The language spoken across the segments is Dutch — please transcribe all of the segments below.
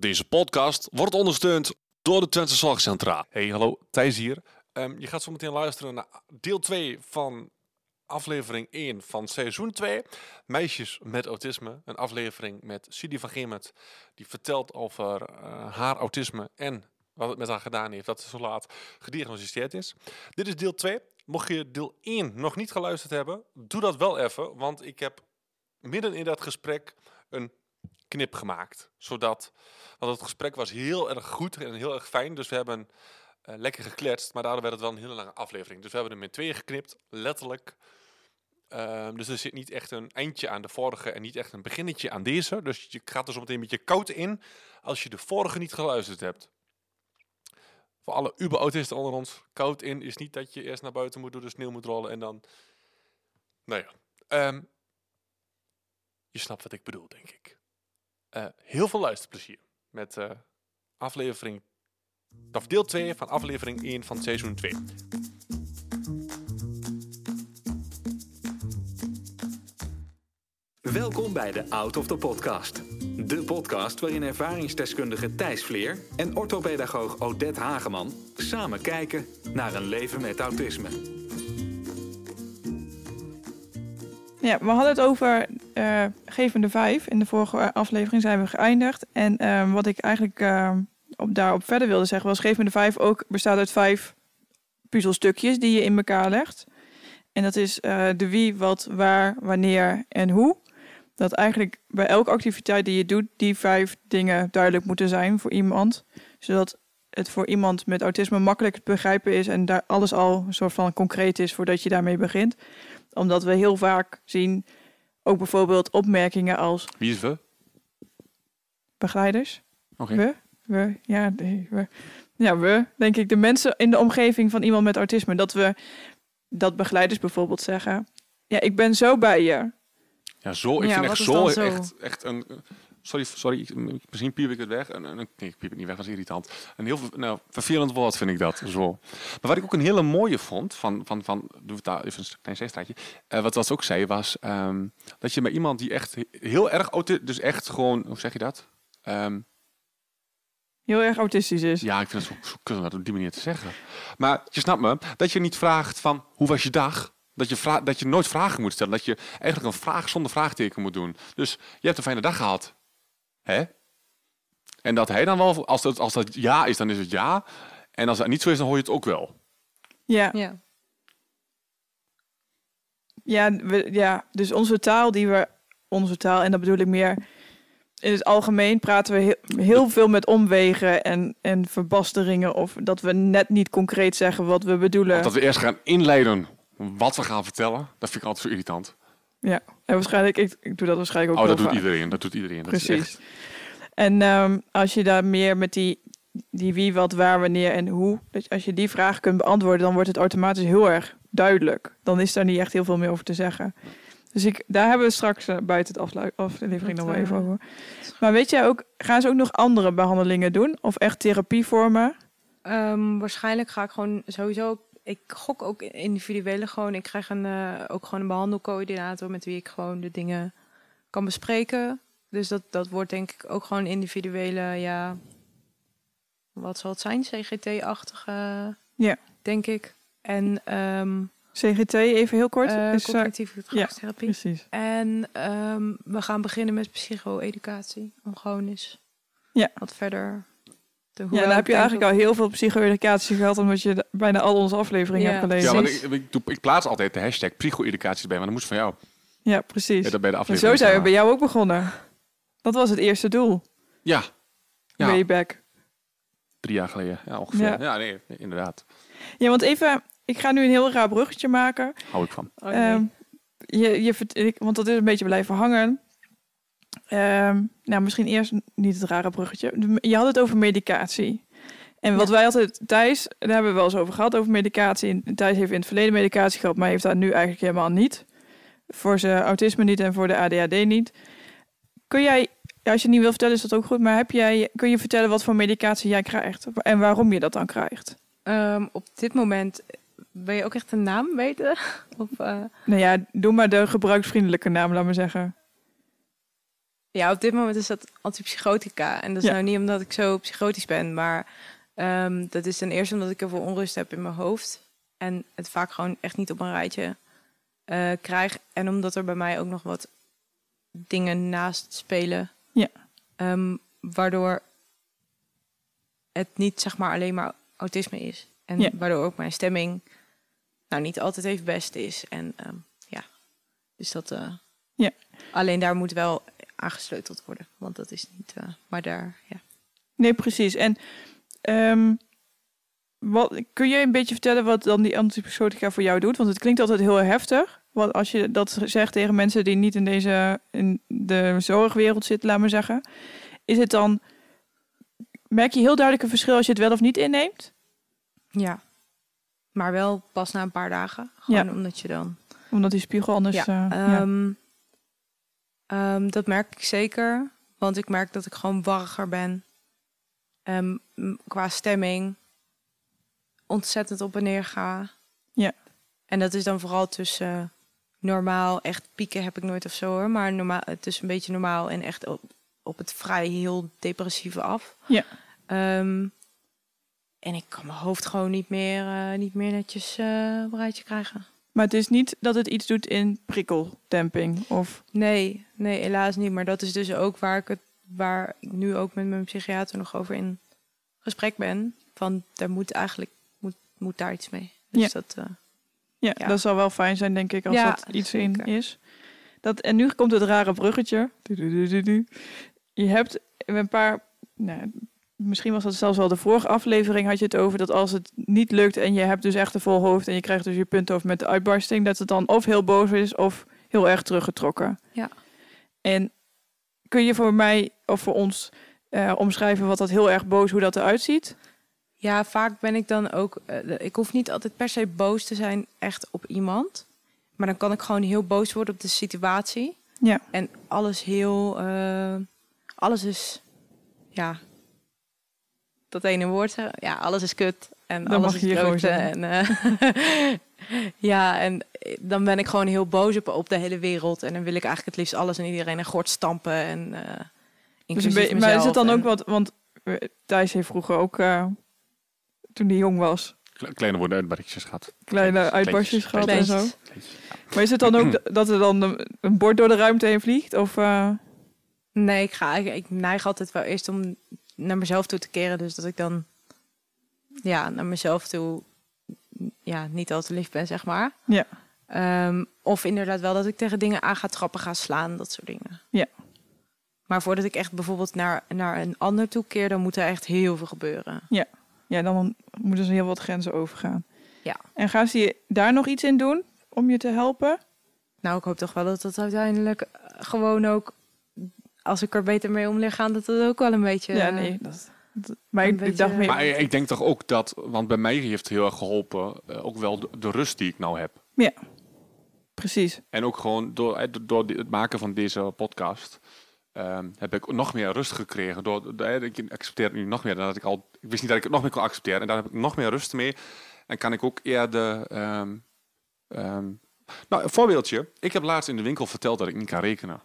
Deze podcast wordt ondersteund door de Twente Zorgcentra. Hey, hallo, Thijs hier. Ehm, je gaat zo meteen luisteren naar deel 2 van aflevering 1 van seizoen 2. Meisjes met autisme. Een aflevering met Sidi van Gemert. Die vertelt over eh, haar autisme en wat het met haar gedaan heeft. Dat ze zo laat gediagnosticeerd is. Dit is deel 2. Mocht je deel 1 nog niet geluisterd hebben, doe dat wel even. Want ik heb midden in dat gesprek een knip gemaakt. Zodat, want het gesprek was heel erg goed en heel erg fijn. Dus we hebben eh, lekker gekletst, maar daardoor werd het wel een hele lange aflevering. Dus we hebben hem in tweeën geknipt, letterlijk. Ehm, dus er zit niet echt een eindje aan de vorige en niet echt een beginnetje aan deze. Dus je gaat er zo meteen een beetje koud in als je de vorige niet geluisterd hebt. Voor alle uber-autisten onder ons, koud in is niet dat je eerst naar buiten moet door de sneeuw moet rollen en dan... Nou ja, ehm, je snapt wat ik bedoel, denk ik. Eh, heel veel luisterplezier met eh, aflevering, of deel 2 van aflevering 1 van seizoen 2. Welkom bij de Out of the Podcast. De podcast waarin ervaringsdeskundige Thijs Vleer en orthopedagoog Odette Hageman samen kijken naar een leven met autisme. Ja, we hadden het over uh, gevende vijf. In de vorige aflevering zijn we geëindigd. En uh, wat ik eigenlijk uh, op, daarop verder wilde zeggen was... gevende vijf ook bestaat uit vijf puzzelstukjes die je in elkaar legt. En dat is de wie, wat, waar, wanneer en hoe. Dat eigenlijk bij elke activiteit die je doet... die vijf dingen duidelijk moeten zijn voor iemand. Zodat het voor iemand met autisme makkelijk te begrijpen is... en daar alles al een soort van concreet is voordat je daarmee begint omdat we heel vaak zien, ook bijvoorbeeld opmerkingen als... Wie is we? Begeleiders. Oké. We? We? Ja, nee, we. Ja, we. Denk ik, de mensen in de omgeving van iemand met autisme. Dat we, dat begeleiders bijvoorbeeld zeggen... Ja, ik ben zo bij je. Ja, zo. Ik Ja, vind echt is zo, zo? Echt, echt een... Sorry, sorry, ik- misschien piep ik het weg. Een, nee, ik piep het niet weg, dat is irritant. Een heel nou, vervelend woord vind ik dat, zo. Maar wat ik ook een hele mooie vond, van, van, van doe het daar even een klein zijstraatje. Eh, wat wat ook zei, was ehm, dat je met iemand die echt he- heel erg autistisch, dus echt gewoon, hoe zeg je dat? Ehm, Heel erg autistisch is. ja, ik vind het zo, zo kut om dat op die manier te zeggen. Maar je snapt me, dat je niet vraagt van, hoe was je dag? Dat je, vra- dat je nooit vragen moet stellen. Dat je eigenlijk een vraag zonder vraagteken moet doen. Dus je hebt een fijne dag gehad. Hè? En dat hij dan wel, als dat, als dat ja is, dan is het ja. En als dat niet zo is, dan hoor je het ook wel. Ja, Ja. ja, we, ja, dus onze taal die we... Onze taal, en dat bedoel ik meer... In het algemeen praten we heel, heel veel met omwegen en, en verbasteringen. Of dat we net niet concreet zeggen wat we bedoelen. Dat we eerst gaan inleiden wat we gaan vertellen, dat vind ik altijd zo irritant. Ja, en waarschijnlijk, ik, ik doe dat waarschijnlijk ook Oh, dat doet vaak. iedereen. Dat doet iedereen. Dat is Precies. echt- En ehm, als je daar meer met die, die wie, wat, waar, wanneer en hoe, je- als je die vraag kunt beantwoorden, dan wordt het automatisch heel erg duidelijk. Dan is daar niet echt heel veel meer over te zeggen. Dus ik, daar hebben we straks eh, buiten het aflu- aflevering nog wel even eh, over. Maar weet jij ook, gaan ze ook nog andere behandelingen doen? Of echt therapievormen? Ehm, waarschijnlijk ga ik gewoon sowieso. Ik gok ook individuele gewoon. Ik krijg een, eh, ook gewoon een behandelcoördinator met wie ik gewoon de dingen kan bespreken. Dus dat, dat wordt denk ik ook gewoon individuele, ja. Wat zal het zijn? CGT-achtige, Ja. denk ik. En ehm CGT, even heel kort. is, eh, cognitieve gedragstherapie. precies. En ehm, we gaan beginnen met psycho-educatie. Om gewoon eens Ja. wat verder te Ja, dan heb je eigenlijk al heel veel psycho-educatie gehad, omdat je bijna al onze afleveringen Ja. hebt gelezen. Ja, Ja, want ik, ik, doe- ik plaats altijd de hashtag psycho-educatie bij, maar dat moest van jou. precies. Ja, dat bij de en aflevering. zo zijn we bij jou ook begonnen. Dat was het eerste doel. Ja, Ja. Way back. drie jaar geleden. Ja, ongeveer. Ja. Ja, nee, inderdaad. Ja, want even, ik ga nu een heel raar bruggetje maken. Hou ik van. Oh, nee. Ehm, je, je, ik- want dat is een beetje blijven hangen. Ehm, nou, misschien eerst niet het rare bruggetje. Je had het over medicatie. En wat Ja. wij altijd, Thijs, daar hebben we wel eens over gehad, over medicatie. En Thijs heeft in het verleden medicatie gehad, maar heeft dat nu eigenlijk helemaal niet. Voor zijn autisme niet en voor de ADHD niet. Kun jij, als je het niet wil vertellen is dat ook goed, maar heb jij, kun je vertellen wat voor medicatie jij krijgt? En waarom je dat dan krijgt? Ehm, op dit moment wil je ook echt een naam weten? Of, eh, Nou ja, doe maar de gebruiksvriendelijke naam, laat maar zeggen. Ja, op dit moment is dat antipsychotica. En dat is Ja. nou niet omdat ik zo psychotisch ben, maar ehm, dat is ten eerste omdat ik heel veel onrust heb in mijn hoofd. En het vaak gewoon echt niet op een rijtje eh, krijg. En omdat er bij mij ook nog wat dingen naast spelen. Ja. Ehm, waardoor het niet zeg maar alleen maar autisme is. En Ja. waardoor ook mijn stemming nou niet altijd even best is. En ehm, ja, dus dat... eh, Ja. Alleen daar moet wel aangesleuteld worden. Want dat is niet... eh, maar daar, ja. Nee, precies. En ehm, wat, kun je een beetje vertellen wat dan die antipsychotica voor jou doet? Want het klinkt altijd heel heftig. Want als je dat zegt tegen mensen die niet in deze in de zorgwereld zitten, laat maar zeggen, is het dan merk je heel duidelijk een verschil als je het wel of niet inneemt? Ja. Maar wel pas na een paar dagen. Gewoon Ja. omdat je dan... Omdat die spiegel anders. ja, eh, ja. ehm, ehm, dat merk ik zeker. Want ik merk dat ik gewoon warriger ben. Ehm, m- qua stemming. Ontzettend op en neer ga. Ja. En dat is dan vooral tussen normaal, echt pieken heb ik nooit of zo hoor. Maar normaal, het is een beetje normaal en echt op, op het vrij heel depressieve af. Ja. Ehm, en ik kan mijn hoofd gewoon niet meer, eh, niet meer netjes op rijtje krijgen. Maar het is niet dat het iets doet in prikkeldemping. Of Nee, nee, helaas niet. Maar dat is dus ook waar ik het, waar ik nu ook met mijn psychiater nog over in gesprek ben. Van daar moet eigenlijk moet, moet daar iets mee. Dus Ja. dat eh, ja, Ja. dat zal wel fijn zijn, denk ik, als Ja, dat iets in is. Dat, en nu komt het rare bruggetje. Je hebt een paar. Nou, misschien was dat zelfs wel de vorige aflevering. Had je het over dat als het niet lukt en je hebt dus echt een vol hoofd en je krijgt dus je punthoofd met de uitbarsting, dat het dan of heel boos is of heel erg teruggetrokken. Ja. En kun je voor mij of voor ons eh, omschrijven wat dat heel erg boos, hoe dat eruit ziet? Ja, vaak ben ik dan ook. eh, ik hoef niet altijd per se boos te zijn echt op iemand. Maar dan kan ik gewoon heel boos worden op de situatie. Ja. En alles heel. eh, alles is. Ja. Dat ene woord. Ja, alles is kut. En Dat alles mag is je kloten. En, eh, ja, en dan ben ik gewoon heel boos op, op de hele wereld. En dan wil ik eigenlijk het liefst alles en iedereen een gort stampen. En, eh Dus maar is het dan en- ook wat, want Thijs heeft vroeger ook, toen hij jong was, Kle- Kleine woorden uitbarretjes gehad. kleine uitbarstjes gehad en zo. Kleintjes. Kleintjes, ja. Maar is het dan ook dat er dan een- een bord door de ruimte heen vliegt? Of, eh, Nee, ik, ga, ik, ik neig altijd wel eerst om naar mezelf toe te keren. Dus dat ik dan ja, naar mezelf toe ja, niet al te lief ben, zeg maar. Ja. Ehm, of inderdaad wel dat ik tegen dingen aan ga trappen, ga slaan, dat soort dingen. Ja. Maar voordat ik echt bijvoorbeeld naar, naar een ander toe keer, dan moet er echt heel veel gebeuren. ja, dan moeten ze heel wat grenzen overgaan. Ja. En gaan ze je daar nog iets in doen om je te helpen? Nou, ik hoop toch wel dat dat uiteindelijk eh, gewoon ook, als ik er beter mee om leer gaan, dat dat ook wel een beetje... ja, nee. Dat, dat- maar ik, beetje- dacht. Maar ik denk toch ook dat, want bij mij heeft heel erg geholpen, eh, ook wel de, de rust die ik nou heb. Precies. En ook gewoon door, eh, door- door het maken van deze podcast ehm, heb ik nog meer rust gekregen. Door, ik accepteer het nu nog meer dan dat ik al. Ik wist niet dat ik het nog meer kon accepteren. En daar heb ik nog meer rust mee. En kan ik ook eerder. ehm, ehm, nou, een voorbeeldje. Ik heb laatst in de winkel verteld dat ik niet kan rekenen.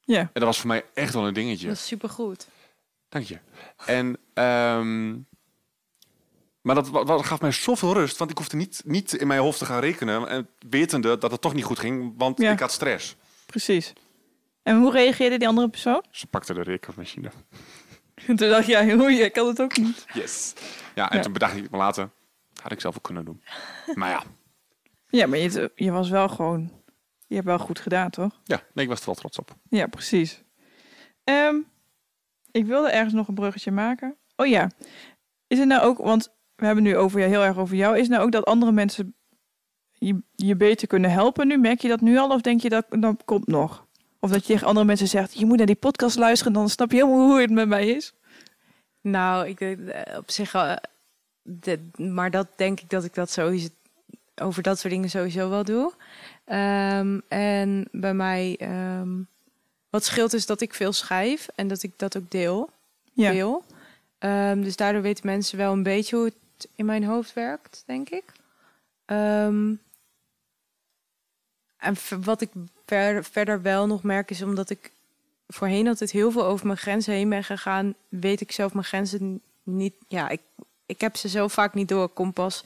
Ja. En dat was voor mij echt wel een dingetje. Dat is supergoed. Dank je. En, maar dat, wa- gaf mij zoveel rust, want ik hoefde niet, niet in mijn hoofd te gaan rekenen. En wetende dat het toch niet goed ging, want Ja. ik had stress. Precies. En hoe reageerde die andere persoon? Ze pakte de rekenmachine. Toen dacht jij, hoe je kan het ook niet. Yes. Ja, en Ja. toen bedacht ik me later, had ik zelf ook kunnen doen. Maar ja, Ja, maar je, je was wel gewoon... Je hebt wel goed gedaan, toch? ja nee, ik was er wel trots op. Ja, precies. Ehm, ik wilde ergens nog een bruggetje maken. Oh ja. Is het nou ook, want we hebben nu over, heel erg over jou. Is het nou ook dat andere mensen je, je beter kunnen helpen nu? Merk je dat nu al of denk je dat dat komt nog? Of dat je tegen andere mensen zegt, je moet naar die podcast luisteren, dan snap je helemaal hoe het met mij is. Nou, ik denk eh, op zich, de- maar dat denk ik dat ik dat sowieso over dat soort dingen sowieso wel doe. Ehm, en bij mij, ehm, wat scheelt is dat ik veel schrijf en dat ik dat ook deel. Ja. Ehm, dus daardoor weten mensen wel een beetje hoe het in mijn hoofd werkt, denk ik. En wat ik ver- verder wel nog merk is omdat ik voorheen altijd heel veel over mijn grenzen heen ben gegaan, weet ik zelf mijn grenzen niet. Ja, ik, ik heb ze zo vaak niet door. Ik kom pas,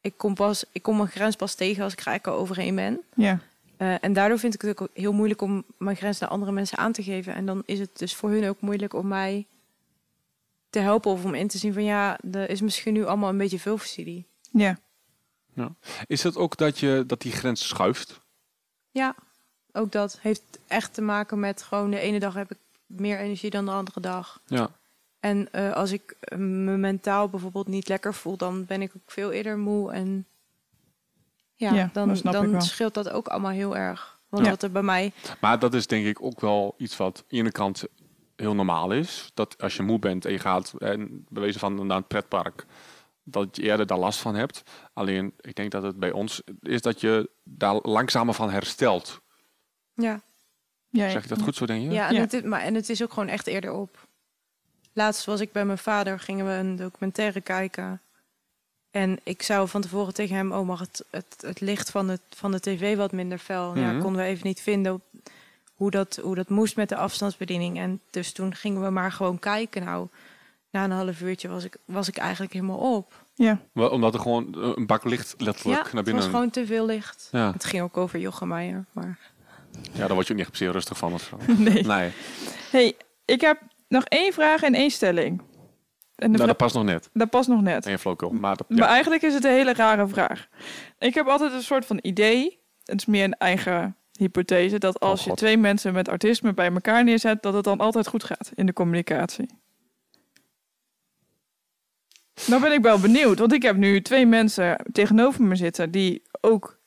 ik kom pas, ik kom mijn grens pas tegen als ik er eigenlijk al overheen ben. Ja. Eh, en daardoor vind ik het ook heel moeilijk om mijn grens naar andere mensen aan te geven. En dan is het dus voor hun ook moeilijk om mij te helpen of om in te zien van ja, er is misschien nu allemaal een beetje veel voor Ja. Is het ook dat, je, dat die grens schuift? Ja, ook dat heeft echt te maken met gewoon de ene dag heb ik meer energie dan de andere dag. Ja. En eh, als ik eh, me mentaal bijvoorbeeld niet lekker voel, dan ben ik ook veel eerder moe. En ja, Ja, dan, dan scheelt dat ook allemaal heel erg. Want Ja. wat er bij mij. Maar dat is denk ik ook wel iets wat aan de ene kant heel normaal is. Dat als je moe bent en je gaat en bewezen van naar een pretpark, dat je eerder daar last van hebt. Alleen ik denk dat het bij ons is dat je daar langzamer van herstelt. Ja, ja Zeg ik dat goed zo, denk je? ja, en, Ja. Het is, maar, en het is ook gewoon echt eerder op. Laatst was ik bij mijn vader, gingen we een documentaire kijken. En ik zou van tevoren tegen hem, oh mag het, het, het licht van de, van de tv wat minder fel? Mhm. Ja, konden we even niet vinden op hoe dat, hoe dat moest met de afstandsbediening. En dus toen gingen we maar gewoon kijken. Nou, na een half uurtje was ik, was ik eigenlijk helemaal op. Ja. Wel, Omdat er gewoon een bak licht letterlijk ja, naar het binnen... was gewoon te veel licht. Ja. Het ging ook over Jochem Meijer, maar... ja, daar word je ook niet zeer rustig van of zo. Nee. Nee, Hey, ik heb nog één vraag en één stelling. En nou, vra- dat past nog net. dat past nog net. Nee, flauwkul. Maar dat, Maar ja. eigenlijk is het een hele rare vraag. Ik heb altijd een soort van idee, het is meer een eigen hypothese, dat als Oh, je God. twee mensen met autisme bij elkaar neerzet, dat het dan altijd goed gaat in de communicatie. Nou ben ik wel benieuwd, want ik heb nu twee mensen tegenover me zitten die ook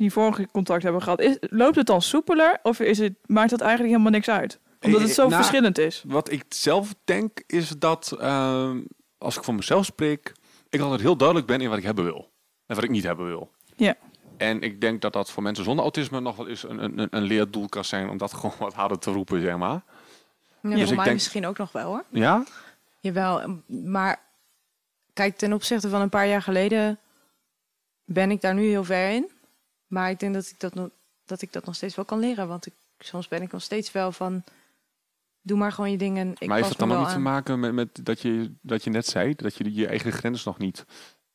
die vorige contact hebben gehad. Is, loopt het dan soepeler of is het, maakt dat eigenlijk helemaal niks uit? Omdat het zo Nou, verschillend is. Wat ik zelf denk is dat, ehm, als ik voor mezelf spreek, ik altijd heel duidelijk ben in wat ik hebben wil. En wat ik niet hebben wil. Ja. En ik denk dat dat voor mensen zonder autisme nog wel eens een, een, een leerdoel kan zijn om dat gewoon wat harder te roepen, zeg maar. Ja, Dus voor ik mij denk- misschien ook nog wel hoor. Ja? Jawel, maar kijk, ten opzichte van een paar jaar geleden ben ik daar nu heel ver in. Maar ik denk dat ik dat, nog, dat ik dat nog steeds wel kan leren. Want ik, soms ben ik nog steeds wel van, doe maar gewoon je dingen. Ik maar heeft het dan ook niet te maken met, met dat, je, dat je net zei, dat je je eigen grens nog niet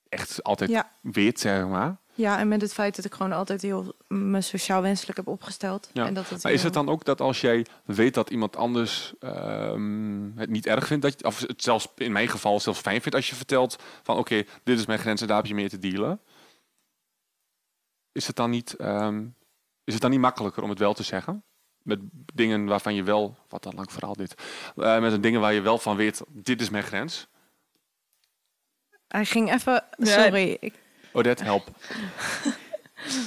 echt altijd Ja. weet, zeg maar. Ja, en met het feit dat ik gewoon altijd heel me sociaal wenselijk heb opgesteld. Ja, En dat het Maar is het dan ook dat als jij weet dat iemand anders ehm, het niet erg vindt, dat je, of het zelfs in mijn geval zelfs fijn vindt als je vertelt van oké, dit is mijn grens en daar heb je mee te dealen. Is het dan niet, ehm, is het dan niet makkelijker om het wel te zeggen? Met dingen waarvan je wel, wat een lang verhaal dit, Eh, met een dingen waar je wel van weet, dit is mijn grens. Hij ging even, Ja. sorry. Ik, Odette, help.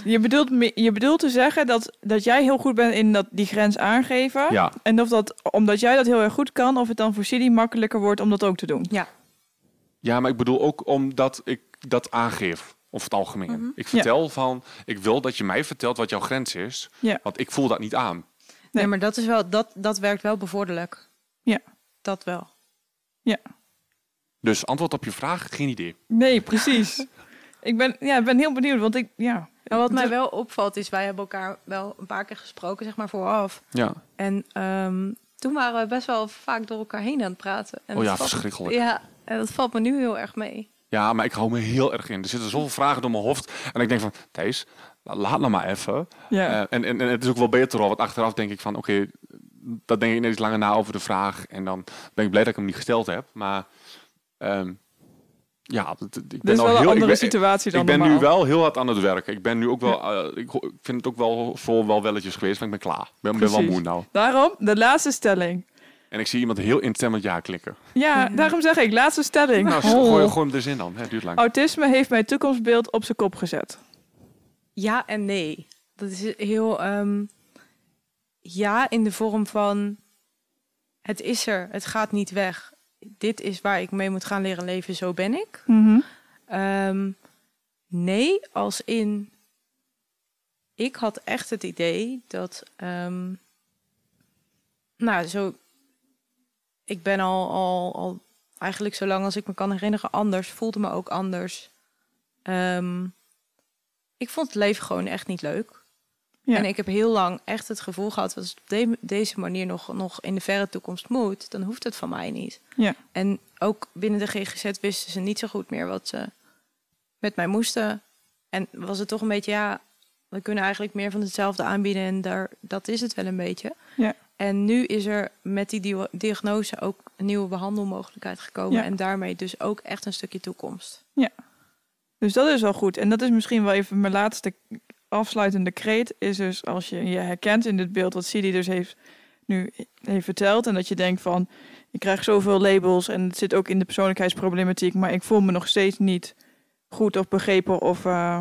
Je bedoelt, je bedoelt te zeggen dat, dat jij heel goed bent in dat, die grens aangeven. Ja, En of dat, omdat jij dat heel erg goed kan, of het dan voor Sidi makkelijker wordt om dat ook te doen. Ja, maar ik bedoel ook omdat ik dat aangeef. Of het algemeen. Mhm. Ik vertel van, ik wil dat je mij vertelt wat jouw grens is. Ja. Want ik voel dat niet aan. Nee. nee, maar dat, is wel, dat, dat werkt wel bevorderlijk. Ja. Dat wel. Dus antwoord op je vraag, geen idee. Nee, precies. ik, ben, ja, ben heel benieuwd, want ik, ja. Maar wat mij wel opvalt is, wij hebben elkaar wel een paar keer gesproken, zeg maar vooraf. Ja. En ehm, toen waren we best wel vaak door elkaar heen aan het praten. En Oh ja, valt- verschrikkelijk. Ja, en dat valt me nu heel erg mee. Ja, maar ik hou me heel erg in. Er zitten zoveel vragen door mijn hoofd. En ik denk van, Thijs, laat nou maar even. ja. Eh, en, en, en het is ook wel beter hoor. Want achteraf denk ik van, oké, dat denk ik net iets langer na over de vraag. En dan ben ik blij dat ik hem niet gesteld heb. Maar ehm, ja, ik ben al wel een heel... andere ik ben, situatie dan ik ben nu wel heel hard aan het werken. Ik ben nu ook wel, eh, ik vind het ook wel voor wel welletjes geweest, maar ik ben klaar. Ik ben, ben wel moe nou. Daarom, de laatste stelling. En ik zie iemand heel instemmend ja klikken. Ja, daarom zeg ik, laatste stelling. Nou, Oh. gooi, gooi hem er zin dan. Het duurt lang. Autisme heeft mijn toekomstbeeld op zijn kop gezet. Ja en nee. Dat is heel... ehm, ja, in de vorm van... Het is er, het gaat niet weg. Dit is waar ik mee moet gaan leren leven, zo ben ik. Mhm. Ehm, nee, als in... Ik had echt het idee dat... ehm, nou, zo... Ik ben al, al, al eigenlijk zo lang als ik me kan herinneren anders. Voelde me ook anders. Ehm, ik vond het leven gewoon echt niet leuk. Ja. En ik heb heel lang echt het gevoel gehad... als het op de- deze manier nog, nog in de verre toekomst moet... dan hoeft het van mij niet. Ja. En ook binnen de GGZ wisten ze niet zo goed meer wat ze met mij moesten. En was het toch een beetje, ja, we kunnen eigenlijk meer van hetzelfde aanbieden en daar, dat is het wel een beetje. Ja. En nu is er met die dia- diagnose ook een nieuwe behandelmogelijkheid gekomen Ja. en daarmee dus ook echt een stukje toekomst. Dus dat is wel goed. En dat is misschien wel even mijn laatste afsluitende kreet. Is dus als je je herkent in dit beeld wat Sidi dus heeft nu heeft verteld. En dat je denkt van, ik krijg zoveel labels en het zit ook in de persoonlijkheidsproblematiek. Maar ik voel me nog steeds niet goed of begrepen. Of eh,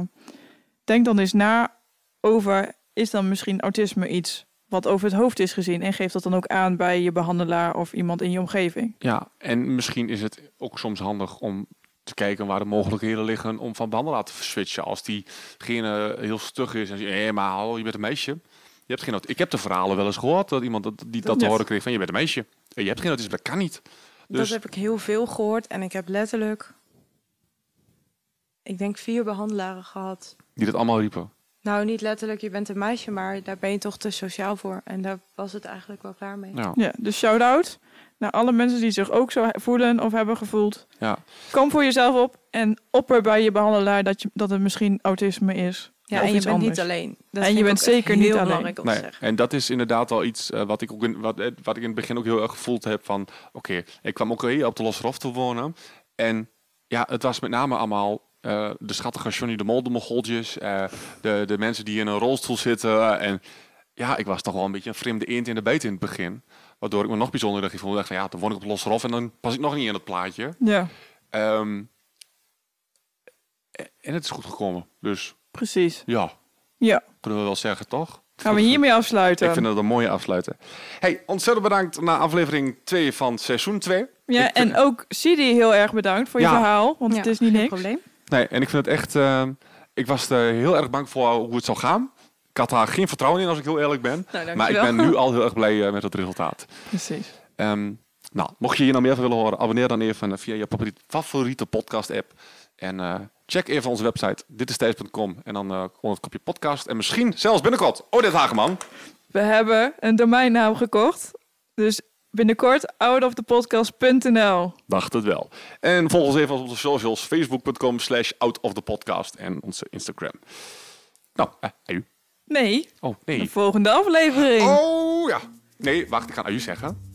denk dan eens na over, is dan misschien autisme iets wat over het hoofd is gezien? En geef dat dan ook aan bij je behandelaar of iemand in je omgeving. Ja, en misschien is het ook soms handig om te kijken waar de mogelijkheden liggen om van behandelaar te switchen. Als diegene heel stug is en zegt, hé, maar hallo, je bent een meisje. Je hebt geen Ik heb de verhalen wel eens gehoord dat iemand dat, die dat te horen kreeg van je bent een meisje. En je hebt geen autisme, dat kan niet. Dus Dat heb ik heel veel gehoord en ik heb letterlijk, ik denk vier behandelaren gehad. die dat allemaal riepen. Nou, niet letterlijk, je bent een meisje, maar daar ben je toch te sociaal voor. En daar was het eigenlijk wel klaar mee. Ja. Ja, dus shout-out naar alle mensen die zich ook zo voelen of hebben gevoeld. Ja. Kom voor jezelf op en opper bij je behandelaar dat, je, dat het misschien autisme is. Ja, en je bent anders. niet alleen. Dat En je bent zeker niet heel alleen. belangrijk om te Nee, zeggen. en dat is inderdaad wel iets eh, wat ik ook in, wat, eh, wat ik in het begin ook heel erg gevoeld heb van, oké, ik kwam ook hier op de Losrof te wonen. En ja, het was met name allemaal eh, de schattige Johnny de Mol, de Mogoltjes, eh, de, de mensen die in een rolstoel zitten. En ja, ik was toch wel een beetje een vreemde eend in de bijt in het begin. Waardoor ik me nog bijzonderder gevoeld dacht van, ja, dan woon ik op Losrof en dan pas ik nog niet in het plaatje. Ja, Ehm, en het is goed gekomen. Dus precies. ja, Ja, kunnen we wel zeggen, toch? gaan we hiermee afsluiten. Ik vind dat een mooie afsluiten. Hey, ontzettend bedankt naar aflevering 2 van seizoen 2. ja, ik vind- en ook Sidi heel erg bedankt voor je Ja. verhaal, want Ja, het is niet geen niks. probleem. Nee, en ik vind het echt... eh, ik was er heel erg bang voor hoe het zou gaan. Ik had daar geen vertrouwen in, als ik heel eerlijk ben. Nou, Maar ik ben nu al heel erg blij eh, met het resultaat. Precies. Ehm, nou, mocht je hier nog meer van willen horen, abonneer dan even via je favoriete- podcast-app. En eh, check even onze website, ditistijds.com. En dan eh onder het kopje podcast. En misschien zelfs binnenkort, Odette Hageman. We hebben een domeinnaam gekocht. Dus binnenkort outofthepodcast.nl. Dacht het wel. En volg ons even op onze socials, facebook.com slash outofthepodcast en onze Instagram. Nou, eh, aju. Nee, Oh, de nee. volgende aflevering. Oh, ja. Nee, wacht, ik ga aju zeggen.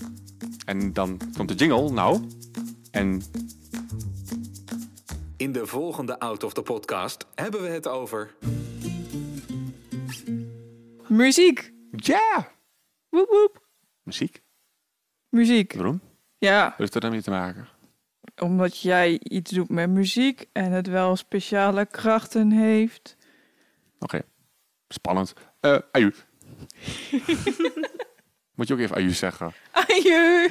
En dan komt de jingle, nou. En In de volgende Out of the Podcast hebben we het over... Muziek. ja, Woep woep. muziek. Muziek. Waarom? Ja, Heeft er daarmee te maken? omdat jij iets doet met muziek en het wel speciale krachten heeft. Oké, spannend. Eh aju. Moet je ook even aju zeggen. Aju.